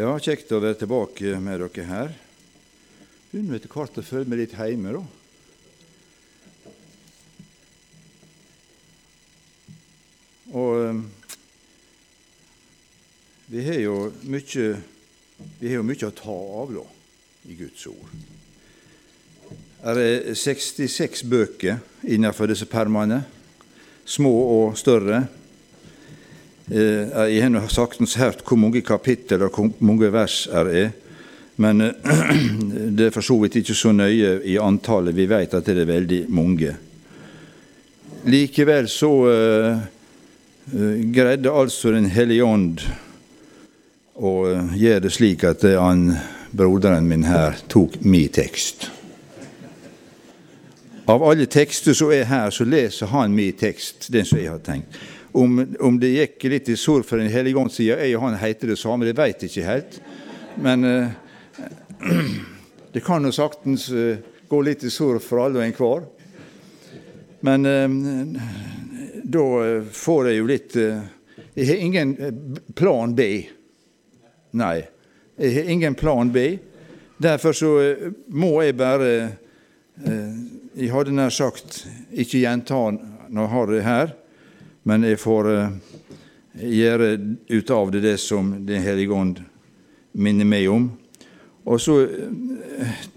Ja, kjekt å være tilbake med dere her. Begynner etter hvert å føle meg litt hjemme, da. Og eh, vi har jo mye vi har jo mye å ta av da, i Guds ord. Det er 66 bøker innenfor disse permene, små og større. Eh, jeg har saktens hørt hvor mange kapittel og hvor mange vers det er, men eh, det er for så vidt ikke så nøye i antallet. Vi vet at det er veldig mange. Likevel så uh, greide altså Den hellige ånd å gjøre det slik at han, broderen min her tok min tekst. Av alle tekster som er her, så leser han min tekst, den som jeg har tenkt. Om, om det gikk litt i sorg for Den hellige ånd, sier jeg og han heter det samme, det veit jeg ikke helt. Men eh, det kan jo saktens eh, gå litt i sorg for alle og enhver. Men uh, da får jeg jo litt Jeg har ingen plan B. Nei, jeg har ingen plan B. Derfor så må jeg bare Jeg hadde nær sagt ikke gjenta når jeg har det her, men jeg får uh, gjøre ut av det det som Den hellige ånd minner meg om. Og så uh,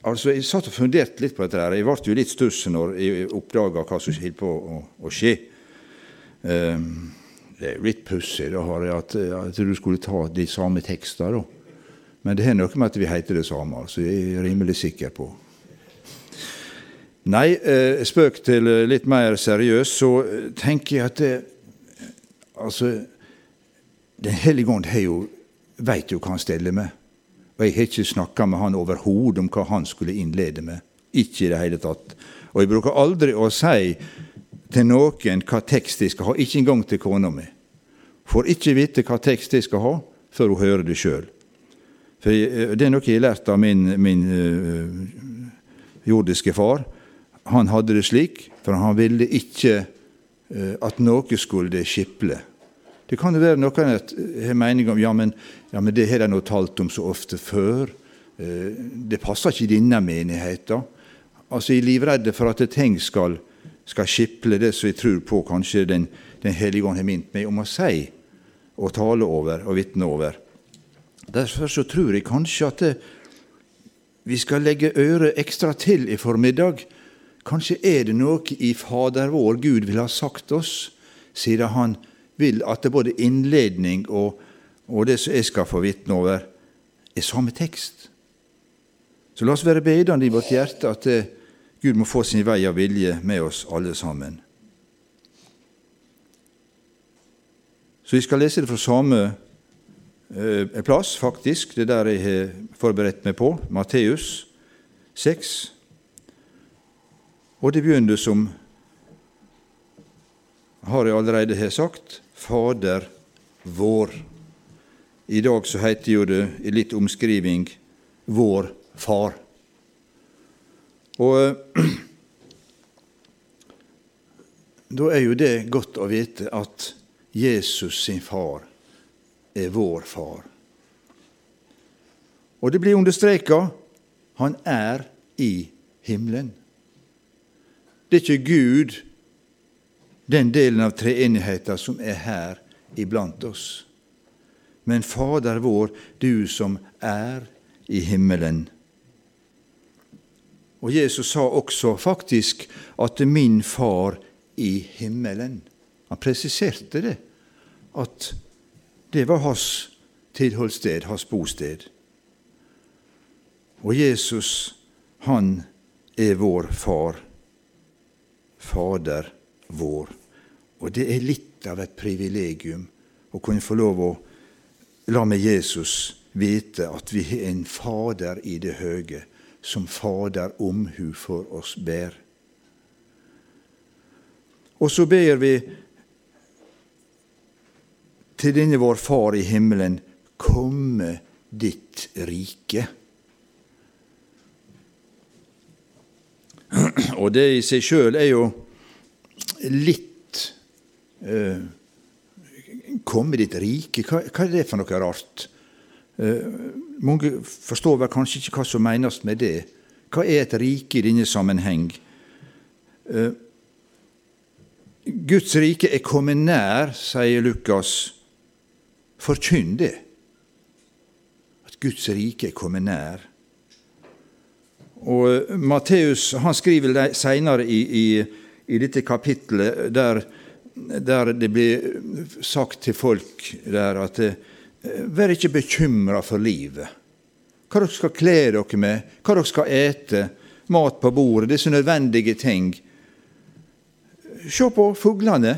Altså, Jeg satt og funderte litt på dette. her. Jeg ble jo litt stuss når jeg oppdaga hva som holdt på å, å skje. Um, det er jo litt pussig at, at, du skulle ta de samme tekstene. Men det har noe med at vi heter det samme. altså Jeg er rimelig sikker på. Nei, eh, spøk til eh, litt mer seriøst, så eh, tenker jeg at det, altså, Den hellige ånd veit jo hva han steller med. Og jeg har ikke snakka med han overhodet om hva han skulle innlede med. Ikke i det hele tatt. Og jeg bruker aldri å si til noen hva tekst de skal ha, ikke engang til kona mi. Får ikke vite hva tekst de skal ha, før hun hører det sjøl. For Det er noe jeg har lært av min, min øh, jordiske far han hadde det slik, for han ville ikke eh, at noe skulle skiple. Det kan jo være noen har mening om ja, men, ja, men det har de nå talt om så ofte før. Eh, det passer ikke i denne menigheten. Altså, Jeg er livredd for at ting skal, skal skiple det som jeg tror på kanskje Den, den hellige ånd har minnet meg om å si og tale over og vitne over. Derfor så tror jeg kanskje at det, vi skal legge øret ekstra til i formiddag Kanskje er det noe i Fader vår Gud vil ha sagt oss, siden Han vil at det både innledning og, og det som jeg skal få vitne over, er samme tekst. Så la oss være bedende i vårt hjerte at eh, Gud må få sin vei av vilje med oss alle sammen. Så vi skal lese det fra samme eh, plass, faktisk. Det er der jeg har forberedt meg på. Matteus 6. Og det begynner som har jeg allerede har sagt Fader vår. I dag så heter jo det i litt omskriving Vår Far. Og da er jo det godt å vite at Jesus sin far er vår far. Og det blir understreka han er i himmelen. Det er ikke Gud, den delen av treenigheten, som er her iblant oss. Men Fader vår, du som er i himmelen. Og Jesus sa også faktisk at min far i himmelen. Han presiserte det, at det var hans tilholdssted, hans bosted. Og Jesus, han er vår far. Fader vår. Og det er litt av et privilegium å kunne få lov å la med Jesus vite at vi har en Fader i det høye, som Fader omhu for oss ber. Og så ber vi til denne vår Far i himmelen, komme ditt rike. Og det i seg sjøl er jo litt eh, Komme ditt rike, hva, hva, er det for noe rart? Eh, mange forstår vel kanskje ikke hva som menes med det. Hva er et rike i denne sammenheng? Eh, Guds rike er kommet nær, sier Lukas. Forkynn det. At Guds rike er kommet nær. Og Matteus han skriver senere i, i, i dette kapittelet der, der, det blir sagt til folk der at vær ikke bekymra for livet. Hva dere skal kle dere med, hva dere skal ete, mat på bordet, disse nødvendige ting. Se på fuglene.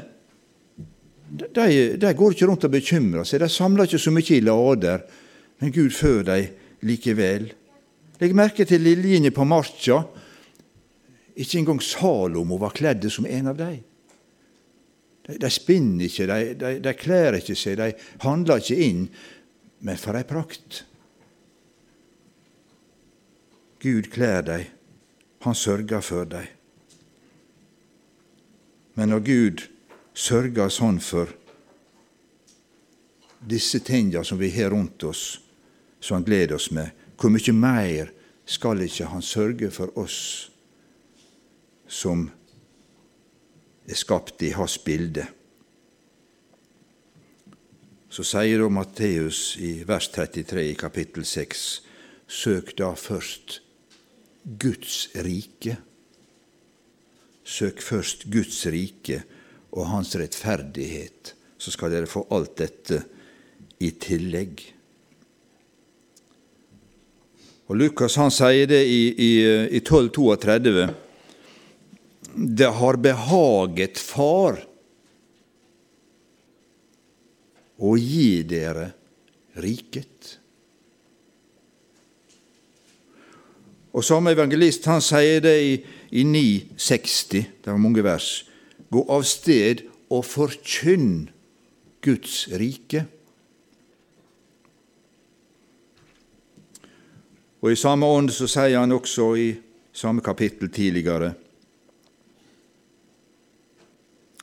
De, de, går ikke rundt og bekymrer seg. De samler ikke så mye i lader, men Gud fører dem likevel. Legg merke til liljene på marka. Ikke engang Salomo var kledd som en av dem. De, de spinner ikke, de, de, de kler ikke seg, de handler ikke inn. Men for ei prakt! Gud kler dem, han sørger for dem. Men når Gud sørger sånn for disse tingene som vi har rundt oss, som han gleder oss med, hvor mye mer skal ikke han sørge for oss som er skapt i hans bilde? Så sier da Matteus i vers 33 i kapittel 6.: Søk da først Guds rike. Søk først Guds rike og Hans rettferdighet, så skal dere få alt dette i tillegg. Og Lukas han sier det i, i, i 1232. Det har behaget Far å gi dere riket. Og Samme evangelist han sier det i, i 960, det var mange vers. Gå av sted og forkynn Guds rike. Og I samme ånd så sier han også i samme kapittel tidligere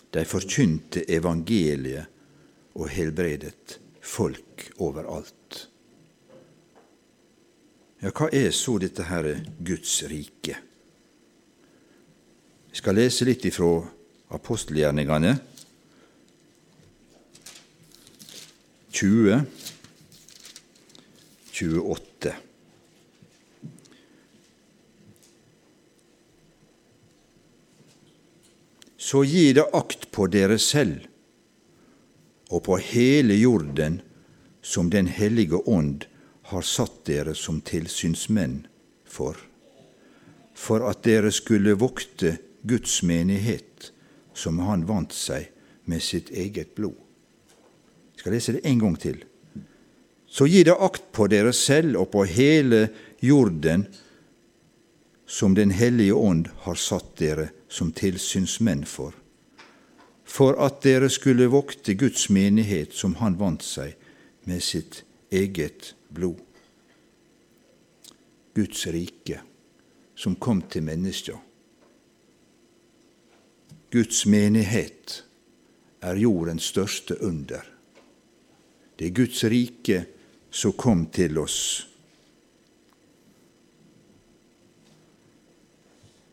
De forkynte evangeliet og helbredet folk overalt. Ja, hva er så dette her Guds rike? Vi skal lese litt ifra apostelgjerningene 20, 28. Så gi det akt på dere selv og på hele jorden som Den hellige ånd har satt dere som tilsynsmenn for, for at dere skulle vokte Guds menighet, som han vant seg med sitt eget blod. Jeg skal lese det en gang til. Så gi det akt på dere selv og på hele jorden, som Den hellige ånd har satt dere som tilsynsmenn for, for at dere skulle vokte Guds menighet, som han vant seg med sitt eget blod. Guds rike som kom til mennesker. Guds menighet er jordens største under. Det er Guds rike som kom til oss.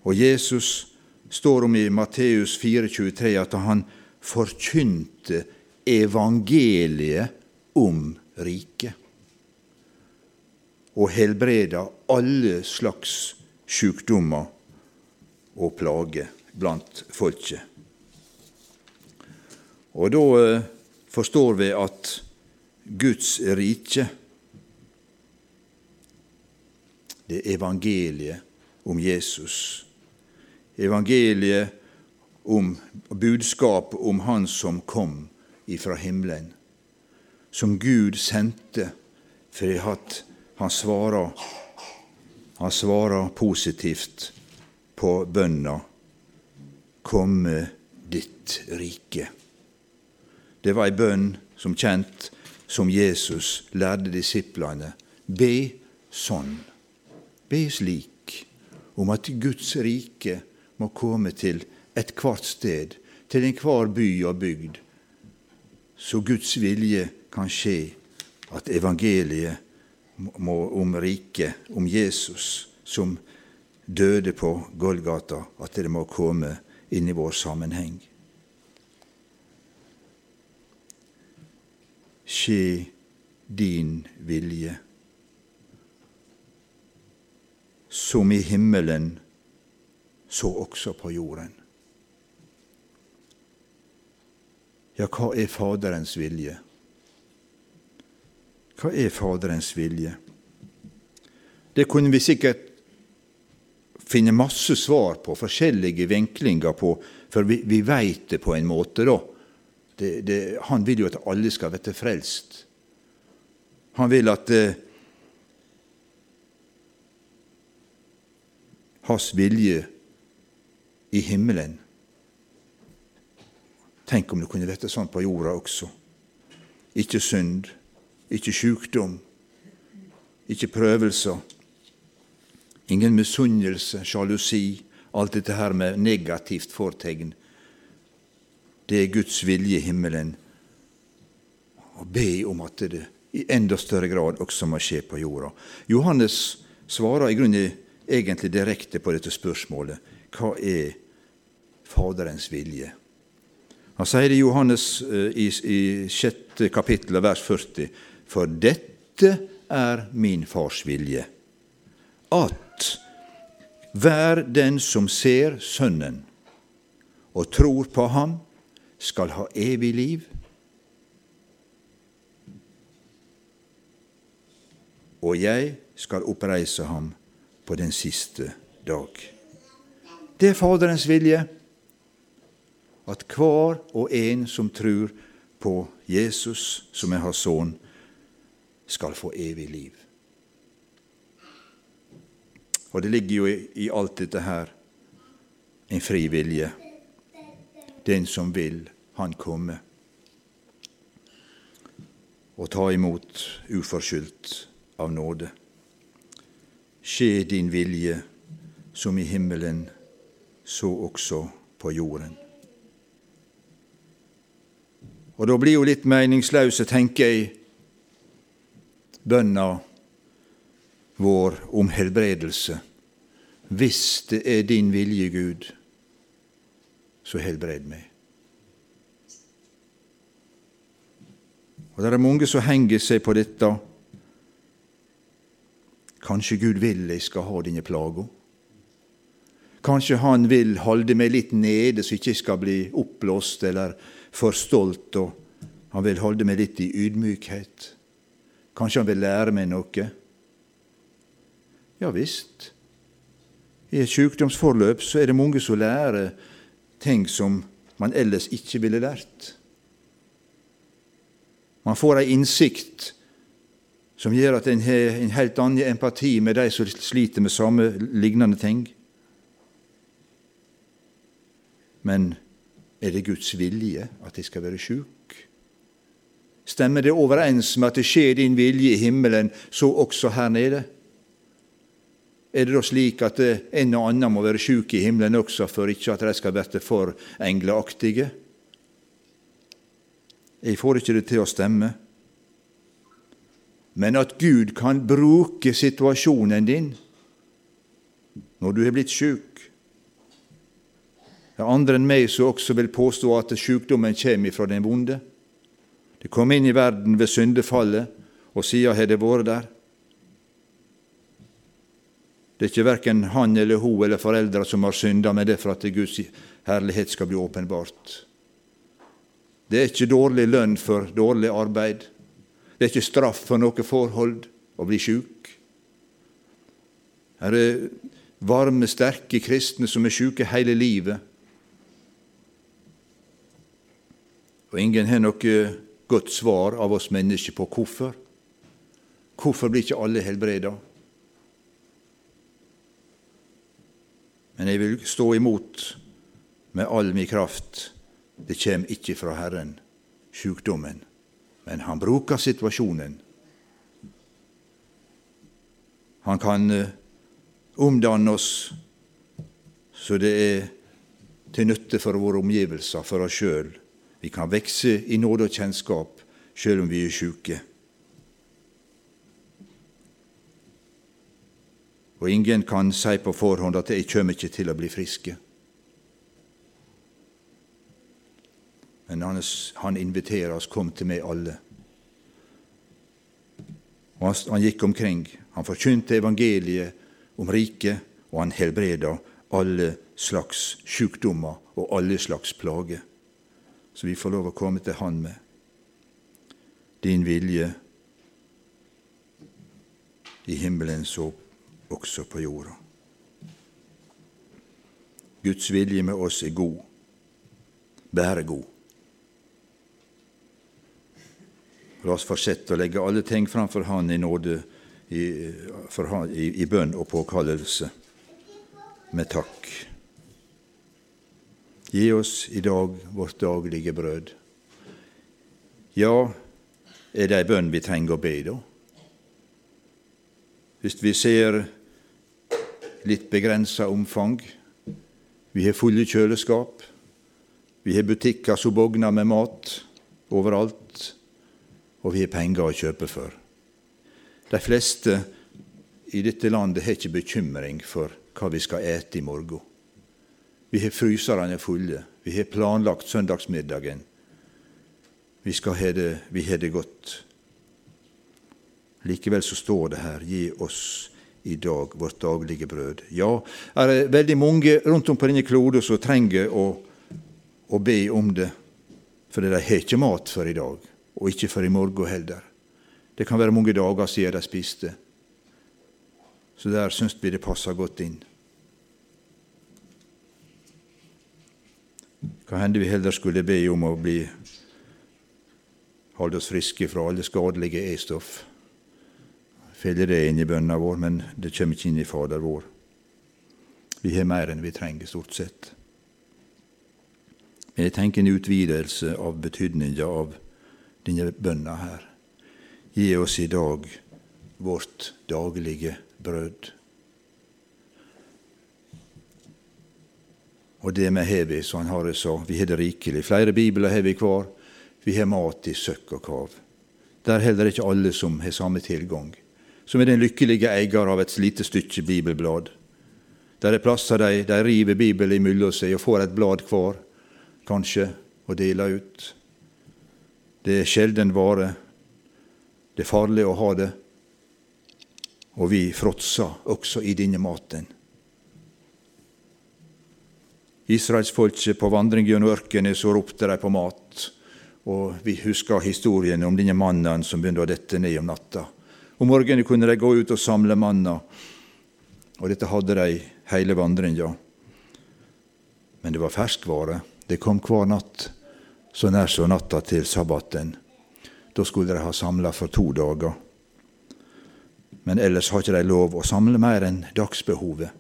Og Jesus står om i Matteus 4,23 at han forkynte evangeliet om riket og helbreda alle slags sykdommer og plager blant folket. Og da eh, forstår vi at Guds rike, det evangeliet om Jesus. Evangeliet om budskapet om Han som kom ifra himmelen, som Gud sendte for at han svarer, han svarer positivt på bønna 'Komme ditt rike'. Det var ei bønn, som kjent, som Jesus lærte disiplene. Be sånn. Be slik om at Guds rike må komme til ethvert sted, til enhver by og bygd, så Guds vilje kan skje, at evangeliet må, om riket, om Jesus som døde på Golgata, at det må komme inn i vår sammenheng. Skje din vilje, som i himmelen, så også på jorden. Ja, hva er Faderens vilje? Hva er Faderens vilje? Det kunne vi sikkert finne masse svar på, forskjellige vinklinger på, for vi, vi veit det på en måte, da. Det, det, han vil jo at alle skal bli frelst. Han vil at eh, hans vilje i himmelen Tenk om det kunne vært sånn på jorda også. Ikke synd, ikke sykdom, ikke prøvelser. Ingen misunnelse, sjalusi, alt dette her med negativt fortegn. Det er Guds vilje i himmelen. Å be om at det i enda større grad også må skje på jorda. Johannes svarer i grunnen egentlig direkte på dette spørsmålet. Hva er Faderens vilje? Han sier det i Johannes eh, i, i sjette kapittel, vers 40. For dette er min fars vilje, at hver den som ser Sønnen og tror på ham, skal ha evig liv. Og jeg skal oppreise ham på den siste dag. Det er Faderens vilje at hver og en som tror på Jesus, som er hans sønn, skal få evig liv. Og det ligger jo i, alt dette her en fri vilje. Den som vil, han komme. Og ta imot uforskyldt av nåde. Skje din vilje som i himmelen, så også på jorden. Og da blir jo litt meningsløse, tenker jeg, bønna vår om helbredelse. Hvis det er din vilje, Gud, så helbred meg. Og Det er mange som henger seg på dette. Kanskje Gud vil jeg skal ha dine plager. Kanskje Han vil holde meg litt nede, så jeg ikke skal bli oppblåst eller for stolt, og han vil holde meg litt i ydmykhet. Kanskje han vil lære meg noe? Ja visst. I et sykdomsforløp så er det mange som lærer ting som man ellers ikke ville lært. Man får ei innsikt som gjør at en har en helt annen empati med de som sliter med samme lignende ting. Men er det Guds vilje at jeg skal være sjuk? Stemmer det overens med at det skjer din vilje i himmelen, så også her nede? Er det da slik at en og annen må være sjuk i himmelen også for ikke at de skal bli for engleaktige? Jeg får ikke det til å stemme. Men at Gud kan bruke situasjonen din når du er blitt sjuk, det er andre enn meg som også vil påstå at sykdommen kommer fra den vonde. Det kom inn i verden ved syndefallet, og siden har det vært der. Det er ikke verken han eller hun eller foreldra som har synda, men det er for at Guds herlighet skal bli åpenbart. Det er ikke dårlig lønn for dårlig arbeid. Det er ikke straff for noe forhold å bli sjuk. Her er varme, sterke kristne som er sjuke hele livet. Og ingen har noe godt svar av oss mennesker på hvorfor. Hvorfor blir ikke alle helbreda? Men jeg vil stå imot med all min kraft. Det kommer ikke fra Herren, sjukdommen, men han bruker situasjonen. Han kan eh, omdanne oss så det er til nytte for våre omgivelser, for oss sjøl vi kan vokse i nåde og kjennskap sjøl om vi er sjuke. og ingen kan si på forhånd at 'jeg kommer ikke til å bli friske'. Men han, han inviterer oss 'kom til meg, alle'. Og han, han gikk omkring. Han forkynte evangeliet om riket, og han helbreda alle slags sykdommer og alle slags plager. Så vi får lov å komme til Han med din vilje i himmelen så også på jorda. Guds vilje med oss er god, bare god. La oss fortsette å legge alle ting framfor Han i nåde, i, han, i, i bønn og påkallelse, med takk. Gi oss i dag vårt daglige brød. Ja, er det ei bønn vi trenger å be, da? Hvis vi ser litt begrensa omfang Vi har fulle kjøleskap, vi har butikker som bogner med mat overalt, og vi har penger å kjøpe for. De fleste i dette landet har ikke bekymring for hva vi skal ete i morgen. Vi har fryserne fulle, vi har planlagt søndagsmiddagen. Vi, skal ha det, vi har det godt. Likevel så står det her gi oss i dag vårt daglige brød. Ja, er det veldig mange rundt om på denne kloden som trenger å, å be om det, For de har ikke mat for i dag, og ikke for i morgen heller. Det kan være mange dager siden de spiste. Så der syns vi det passer godt inn. Hva hende vi heller skulle be om å bli holde oss friske fra alle skadelige e-stoff Feller det inn i bønna vår, men det kommer ikke inn i Fader vår. Vi har mer enn vi trenger, stort sett. Men jeg tenker en utvidelse av betydninga av denne bønna her. Gi oss i dag vårt daglige brød. Og det med har vi, så han det så. vi har det rikelig. Flere bibler har vi hver. Vi har mat i søkk og kav. Der heller ikke alle som har samme tilgang som er den lykkelige eier av et lite stykke bibelblad. Der er plasser de, de river Bibelen imellom seg og får et blad hver, kanskje, og deler ut. Det er sjelden vare. Det er farlig å ha det. Og vi fråtser også i denne maten. Israelsfolket på vandring gjennom ørkenen så ropte de på mat. Og vi husker historien om denne mannen som begynte å dette ned om natta. Om morgenen kunne de gå ut og samle manna, og dette hadde de hele vandringa. Men det var ferskvare. Det kom hver natt, så nær som natta til sabbaten. Da skulle de ha samla for to dager. Men ellers har ikke de lov å samle mer enn dagsbehovet.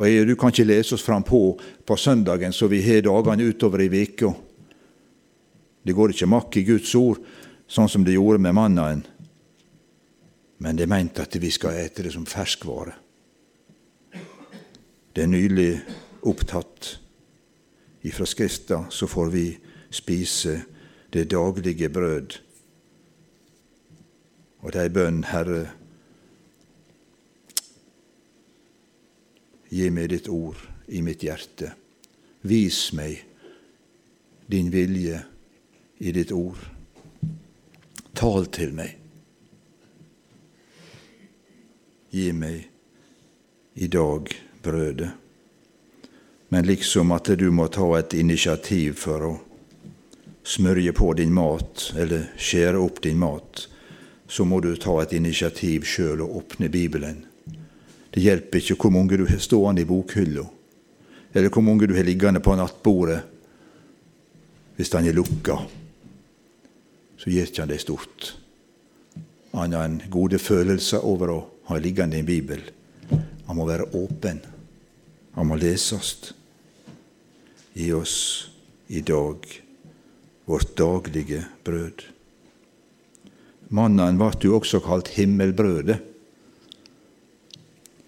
Og Du kan ikke lese oss fram på på søndagen så vi har dagene utover i uka. Det går ikke makk i Guds ord, sånn som det gjorde med mannaen men det er meint at vi skal ete det som ferskvare. Det er nylig opptatt ifra Skrifta, så får vi spise det daglige brød. Og det er bønn, Herre, gi meg ditt ord i mitt hjerte. Vis meg din vilje i ditt ord. Tal til meg. gi meg i dag brødet. Men liksom at du må ta et initiativ for å smørje på din mat, eller skjære opp din mat, så må du ta et initiativ sjøl og åpne Bibelen. Det hjelper ikke hvor mange du har stående i bokhylla, eller hvor mange du har liggende på nattbordet. Hvis den er lukka, så gir ikke han deg stort, annet enn gode følelser over å ha liggende i en bibel. Han må være åpen. Han må leses. Gi oss i dag vårt daglige brød. Mannen ble jo også kalt himmelbrødet.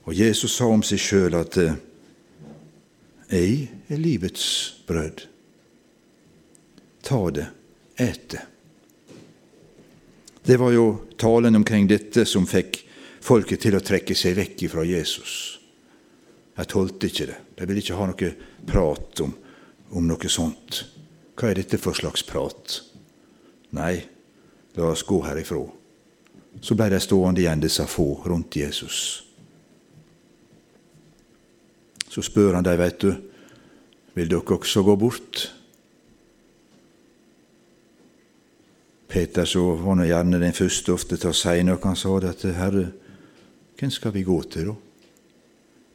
Og Jesus sa om seg sjøl at eh, jeg er livets brød. Ta det, et det. Det var jo talen omkring dette som fikk folket til å trekke seg vekk fra Jesus. De tålte ikke det. De ville ikke ha noe prat om, om noe sånt. Hva er dette for slags prat? Nei, la oss gå herifra. Så ble de stående igjen, disse få, rundt Jesus. Så spør han dem, veit du, vil dere også gå bort? Peter så var nå gjerne den første ofte til å si noe. Han sa det Herre, hvem skal vi gå til, da?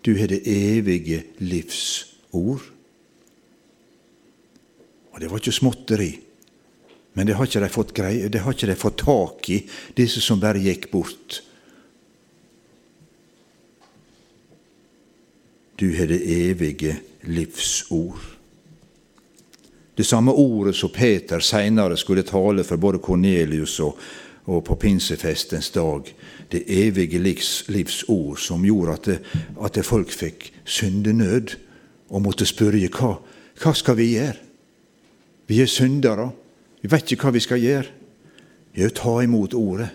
Du har det evige livs ord. Og det var ikke småtteri. Men det har ikke de fått, greie, det har ikke de fått tak i, disse som bare gikk bort. Du har det evige livs ord. Det samme ordet som Peter seinere skulle tale for både Kornelius og, og på pinsefestens dag. Det evige livs, livs ord som gjorde at, det, at det folk fikk syndenød og måtte spørre hva, hva skal vi gjøre? Vi er syndere. Vi vet ikke hva vi skal gjøre. Jo, ta imot ordet.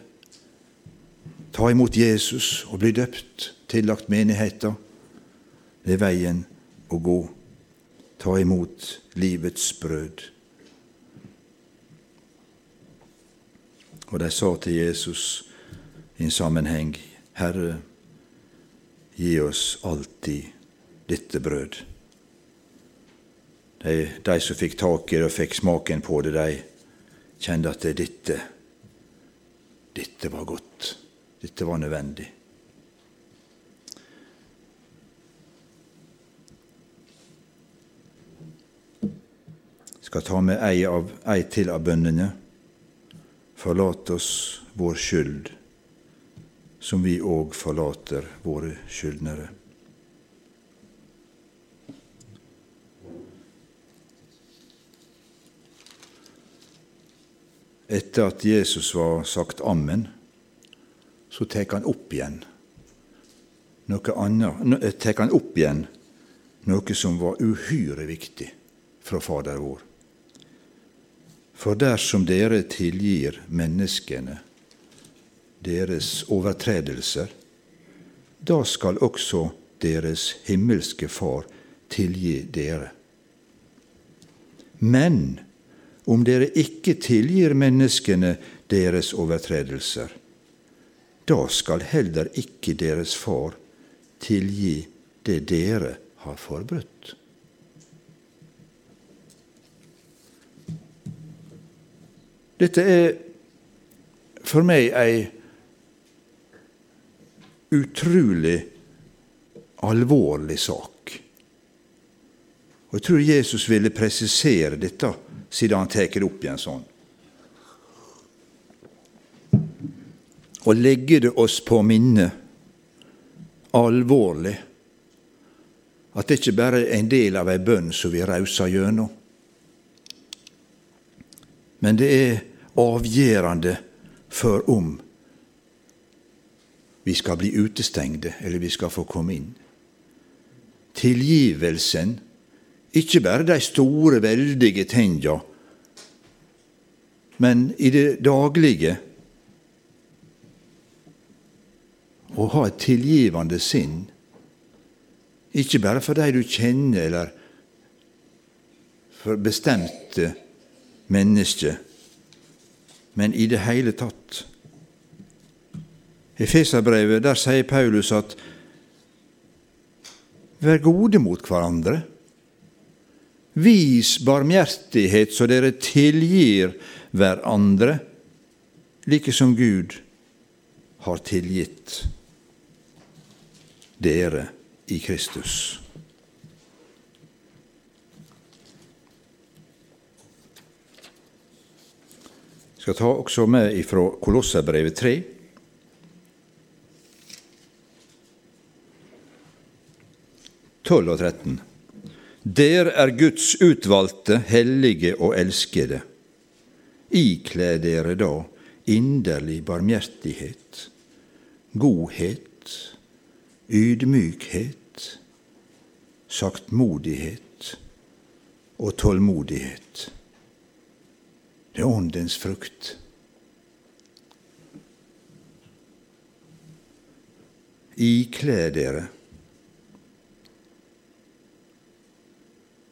Ta imot Jesus og bli døpt, tillagt menigheten. Det er veien å gå. Ta imot livets brød. Og de sa til Jesus i en sammenheng, Herre, gi oss alltid dette brød. De, de som fikk tak i det og fikk smaken på det, de kjente at det dette, dette var godt. Dette var nødvendig. Skal ta med ei, av, ei til av bønnene. Forlat oss vår skyld, som vi òg forlater våre skyldnere. Etter at Jesus var sagt ammen, så tek han opp igjen noe annet, tek han opp igjen noe som var uhyre viktig fra Fader vår. For dersom dere tilgir menneskene deres overtredelser, da skal også deres himmelske Far tilgi dere. Men om dere ikke tilgir menneskene deres overtredelser, da skal heller ikke deres Far tilgi det dere har forbrutt. Dette er for meg ei utrolig alvorlig sak. Og Jeg tror Jesus ville presisere dette siden han tar det opp igjen sånn. Og legge det oss på minne alvorlig at det ikke bare er en del av ei bønn som vi rauser gjennom, men det er avgjørende for om vi skal bli utestengte eller vi skal få komme inn. Tilgivelsen, ikke bare de store, veldige tinga, men i det daglige å ha et tilgivende sinn. Ikke bare for de du kjenner, eller for bestemte mennesker, men i det hele tatt. I Feserbrevet der sier Paulus at vær gode mot hverandre. Vis barmhjertighet så dere tilgir hverandre, like som Gud har tilgitt dere i Kristus. Skal ta også med ifra Kolosserbrevet 3. Tolv og 13. Der er Guds utvalgte, hellige og elskede. Ikle dere da inderlig barmhjertighet, godhet, ydmykhet, saktmodighet og tålmodighet. Det er åndens frukt. ikle dere.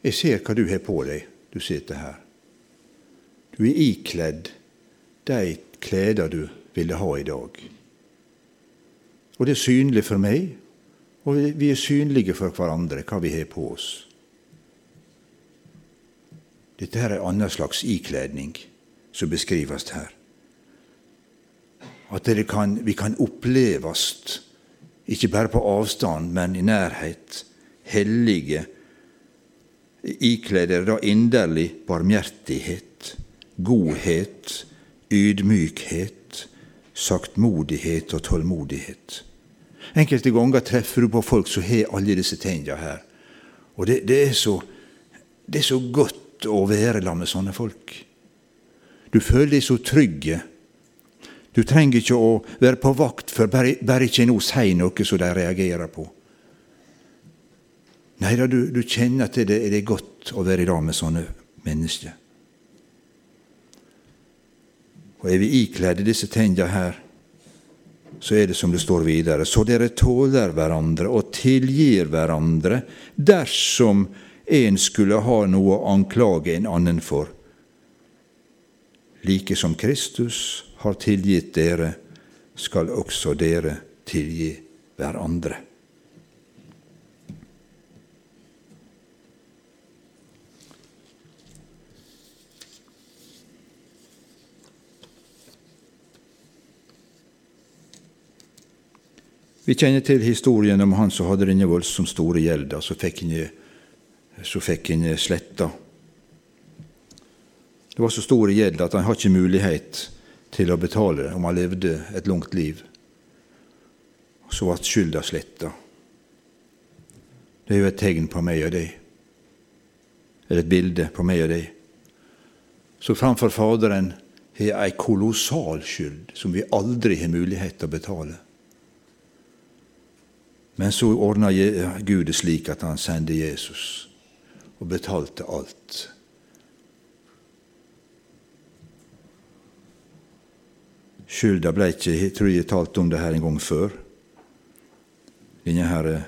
Jeg ser hva du har på deg, du sitter her. Du er ikledd de klær du ville ha i dag. Og det er synlig for meg, og vi er synlige for hverandre, hva vi har på oss. Dette her er en annen slags ikledning som beskrives her. At kan, vi kan oppleves, ikke bare på avstand, men i nærhet, hellige, ikledere da inderlig barmhjertighet, godhet, ydmykhet, saktmodighet og tålmodighet. Enkelte ganger treffer du på folk som har alle disse tingene her. Og det, det, er så, det, er så, godt å være sammen med sånne folk. Du føler deg så trygge. Du trenger ikke å være på vakt for bare, bare ikke nå si noe som de reagerer på. Nei da, du, du, kjenner at det, det er godt å være i lag med sånne mennesker. Og er vi ikledd disse tingene her, så er det som det står videre, så dere tåler hverandre og tilgir hverandre dersom en skulle ha noe å anklage en annen for. Like som Kristus har tilgitt dere, skal også dere tilgi hverandre. Vi kjenner til historien om han som hadde denne voldsomt store gjelda, så fikk han sletta. Det var så stor gjeld at han har ikke mulighet til å betale om han levde et langt liv. Så ble skylda sletta. Det er jo et tegn på meg og deg, eller et bilde på meg og deg. Så framfor Faderen har ei kolossal skyld som vi aldri har mulighet til å betale. Men så ordna Gud det slik at han sendte Jesus og betalte alt. Skylda ble ikke Jeg tror jeg talt om det her en gang før. Denne her eh,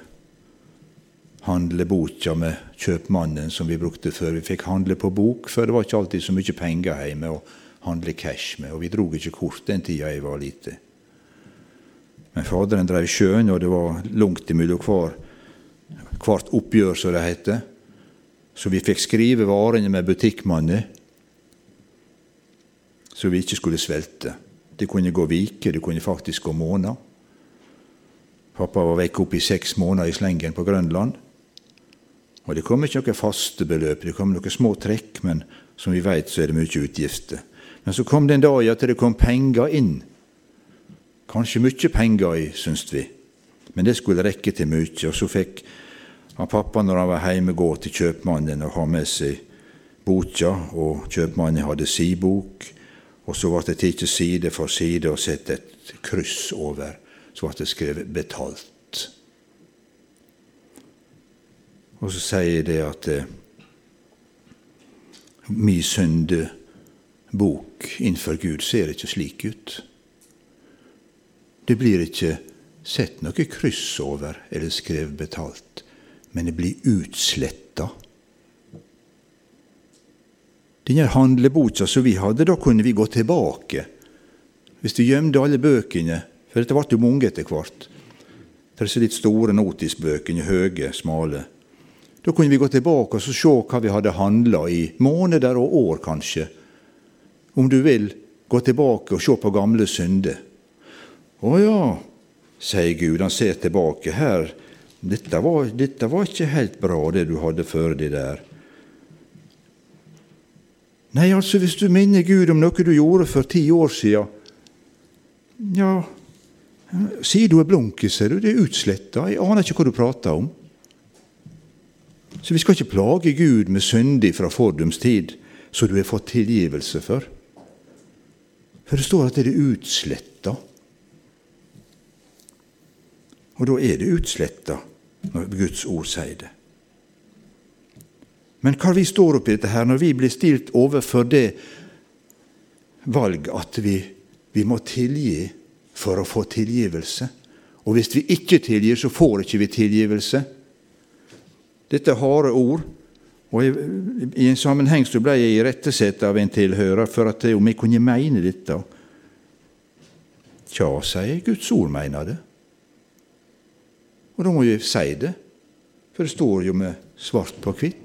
handleboka med kjøpmannen som vi brukte før. Vi fikk handle på bok, for det var ikke alltid så mye penger hjemme å handle cash med. Og vi drog ikke kort den tida jeg var lite. Men Faderen drev sjøen, og det var langt imellom hver, hvert oppgjør, som det heter. Så vi fikk skrive varene med butikkmannen, så vi ikke skulle svelte. Det kunne gå viker, det kunne faktisk gå måneder. Pappa var vekk opp i seks måneder i slengen på Grønland. Og det kom ikke noe faste beløp, det kom noen små trekk, men som vi vet, så er det mye utgifter. Men så kom det en dag at det kom penger inn Kanskje mye penger i, syns vi, men det skulle rekke til mye. Og så fikk han pappa, når han var hjemme, gå til kjøpmannen og ha med seg boka, og kjøpmannen hadde si bok. Og så ble det tatt side for side og satt et kryss over. Så ble det skrevet 'betalt'. Og så sier det at eh, mi syndebok innenfor Gud ser ikke slik ut. Det blir ikke sett noe kryss over eller skrevet betalt, men det blir utsletta. Denne handleboka som vi hadde, da kunne vi gå tilbake. Hvis du gjemte alle bøkene, for dette ble jo mange etter hvert. Det er litt store notisbøkene, høye, smale. Da kunne vi gå tilbake og se hva vi hadde handla i måneder og år, kanskje. Om du vil, gå tilbake og se på gamle synder. Å ja, sier Gud, han ser tilbake her. Dette var, dette var ikke helt bra, det du hadde før deg der. Nei, altså, hvis du minner Gud om noe du gjorde for ti år siden Ja, sier du er blunkis, ser du. Det er utsletta. Jeg aner ikke hva du prater om. Så vi skal ikke plage Gud med syndig fra fordums tid, som du har fått tilgivelse for. For det står at det er utsletta. Og da er det utsletta når Guds ord sier det. Men hva vi står oppi dette her, når vi blir stilt overfor det valg at vi, vi må tilgi for å få tilgivelse, Og hvis vi ikke tilgir, så får ikke vi tilgivelse. Dette er harde ord. Og I en sammenheng så ble jeg irettesatt av en tilhører for at om jeg kunne mene dette. Tja, sier jeg, Guds ord mener det. Og da må jeg si det, for det står jo med svart på hvitt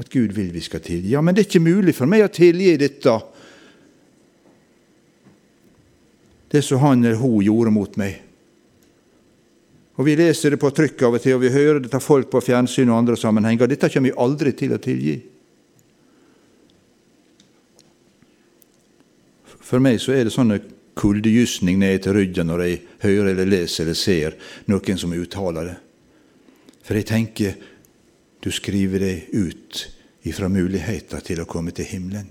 at Gud vil vi skal tilgi. Ja, men det er ikke mulig for meg å tilgi dette, det som han eller hun gjorde mot meg. Og Vi leser det på trykk av og til, og vi hører det av folk på fjernsyn og andre sammenhenger. Dette kommer vi aldri til å tilgi. For meg så er det sånne kuldegysning ned til ryggen når jeg hører eller leser eller ser noen som uttaler det. For jeg tenker du skriver deg ut ifra muligheter til å komme til himmelen.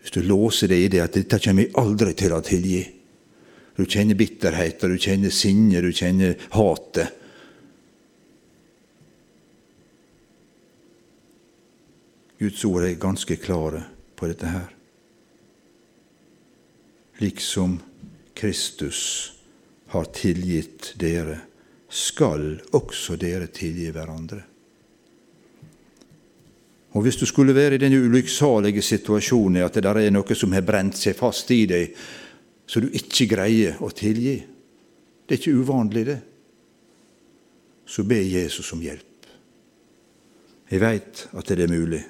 Hvis du låser deg i det at 'dette kommer jeg aldri til å tilgi', du kjenner bitterheten, du kjenner sinnet, du kjenner hatet. Guds ord er ganske klare på dette her. Liksom Kristus har tilgitt dere, skal også dere tilgi hverandre. Og Hvis du skulle være i den ulykksalige situasjonen at det der er noe som har brent seg fast i deg, så du ikke greier å tilgi. Det er ikke uvanlig, det. Så be Jesus om hjelp. Jeg veit at det er mulig.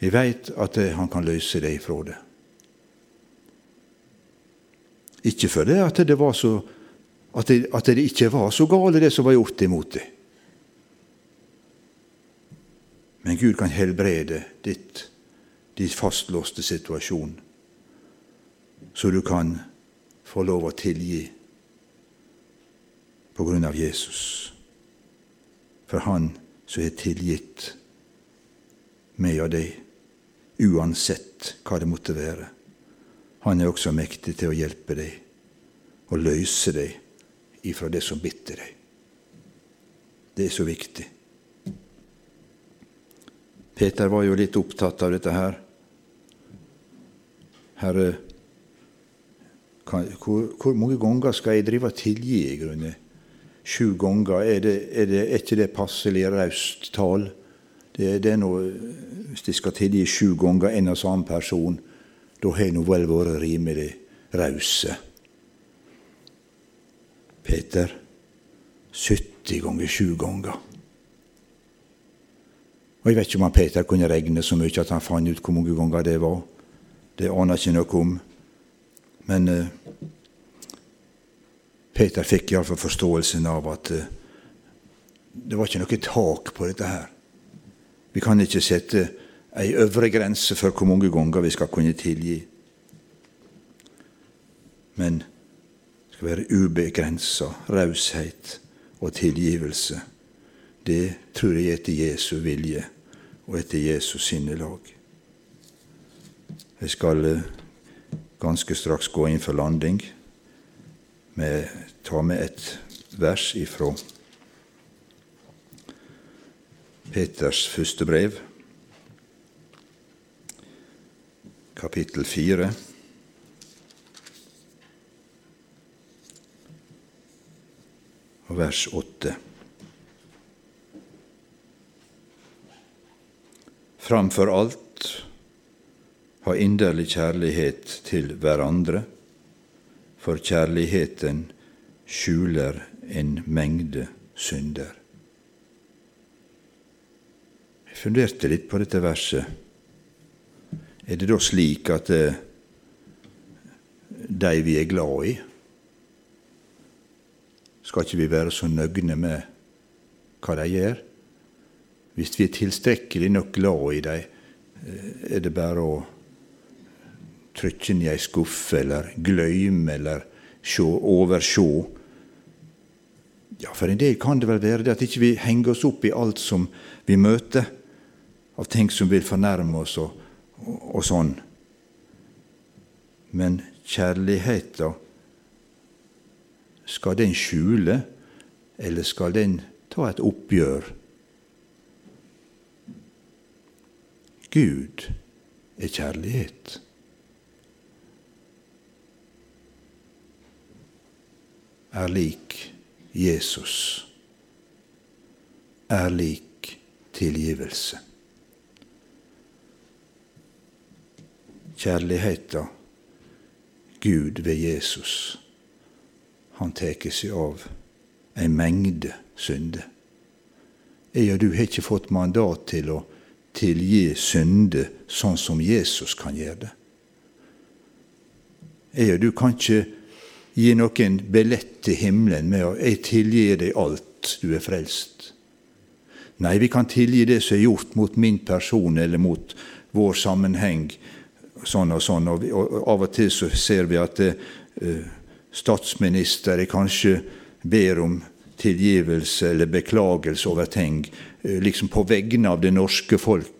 Jeg veit at han kan løse deg ifra det. Ikke fordi at det, at det, at det ikke var så gale, det som var gjort imot deg. Men Gud kan helbrede ditt, din fastlåste situasjon så du kan få lov å tilgi på grunn av Jesus. For Han som er tilgitt meg og deg, uansett hva det måtte være. Han er også mektig til å hjelpe deg og løse deg ifra det som bitter deg. Det er så viktig. Peter var jo litt opptatt av dette her. Herre, hvor, hvor, mange ganger skal jeg drive tilgi i grunnen? Sju ganger? Er, det, er, det, er ikke det passelig raust tall? Det, det, er noe, Hvis de skal tilgi sju ganger en og samme person, da har nå vel vært rimelig rause. Peter 70 ganger sju ganger. Og Jeg vet ikke om han Peter kunne regne så mye at han fant ut hvor mange ganger det var. Det aner jeg ikke noe om. Men eh, Peter fikk iallfall forståelsen av at eh, det var ikke noe tak på dette her. Vi kan ikke sette ei øvre grense for hvor mange ganger vi skal kunne tilgi. Men det skal være ubegrensa raushet og tilgivelse. Det tror jeg er etter Jesu vilje og etter Jesus sinnelag. Jeg skal uh, ganske straks gå inn for landing. Med, ta med et vers ifra Peters første brev, kapittel fire. Vers åtte. Framfor alt ha inderlig kjærlighet til hverandre, for kjærligheten skjuler en mengde synder. Jeg funderte litt på dette verset. Er det da slik at eh, de vi er glad i, skal ikke vi være så nøgne med hva de gjør? Hvis vi er tilstrekkelig nok glad i dem, eh, er det bare å trykke den i ei skuffe, eller gløyme, eller sjå, oversjå. Ja, for en del kan det vel være det at ikke vi henger oss opp i alt som vi møter, av ting som vil fornærme oss og, og, og sånn. Men kjærligheta, skal den skjule, eller skal den ta et oppgjør? Gud er kjærlighet. er lik Jesus, er lik tilgivelse. Kjærligheta Gud ved Jesus, han tar seg av ei mengde synder. Jeg og du har ikke fått mandat til å tilgi synde sånn som Jesus kan gjøre det. Jeg og du kan ikke gi noen billett til himmelen med å 'jeg tilgir deg alt, du er frelst'. Nei, vi kan tilgi det som er gjort mot min person eller mot vår sammenheng. sånn og sånn, og, Av og til så ser vi at uh, statsministre kanskje ber om tilgivelse eller beklagelse over ting, liksom på vegne av det norske folk.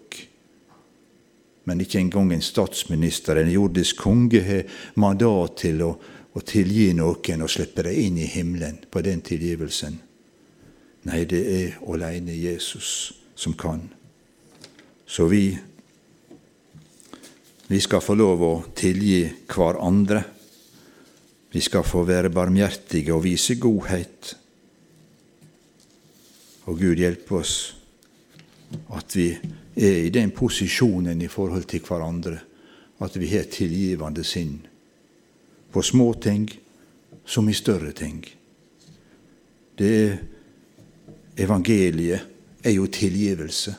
Men ikke engang en statsminister en jordisk konge har mandat til å å, tilgi noen og slippe dem inn i himmelen på den tilgivelsen. Nei, det er alene Jesus som kan. Så vi, vi skal få lov å tilgi hverandre. Vi skal få være barmhjertige og vise godhet. Og Gud hjelpe oss at vi er i den posisjonen i forhold til hverandre at vi har tilgivende sinn på små ting som i større ting. Det Evangeliet er jo tilgivelse.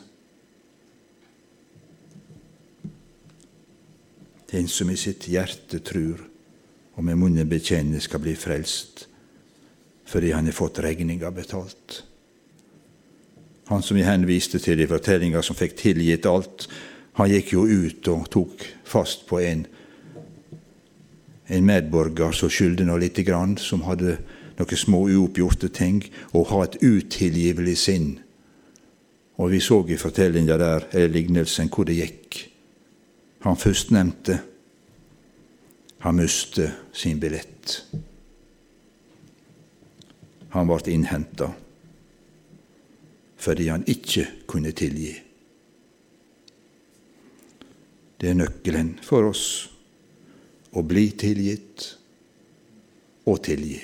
Den som i sitt hjerte tror og med munnen bekjenner, skal bli frelst fordi han har fått regninga betalt. Han som jeg henviste til i fortellinga, som fikk tilgitt alt, han gikk jo ut og tok fast på en en medborger som skyldte nå lite grann, som hadde noen små uoppgjorte ting, og ha et utilgivelig sinn. Og vi så i fortellinga der, eller lignelsen, hvor det gikk. Han førstnevnte, han miste sin billett. Han ble innhenta fordi han ikke kunne tilgi. Det er nøkkelen for oss å bli tilgitt og tilgi.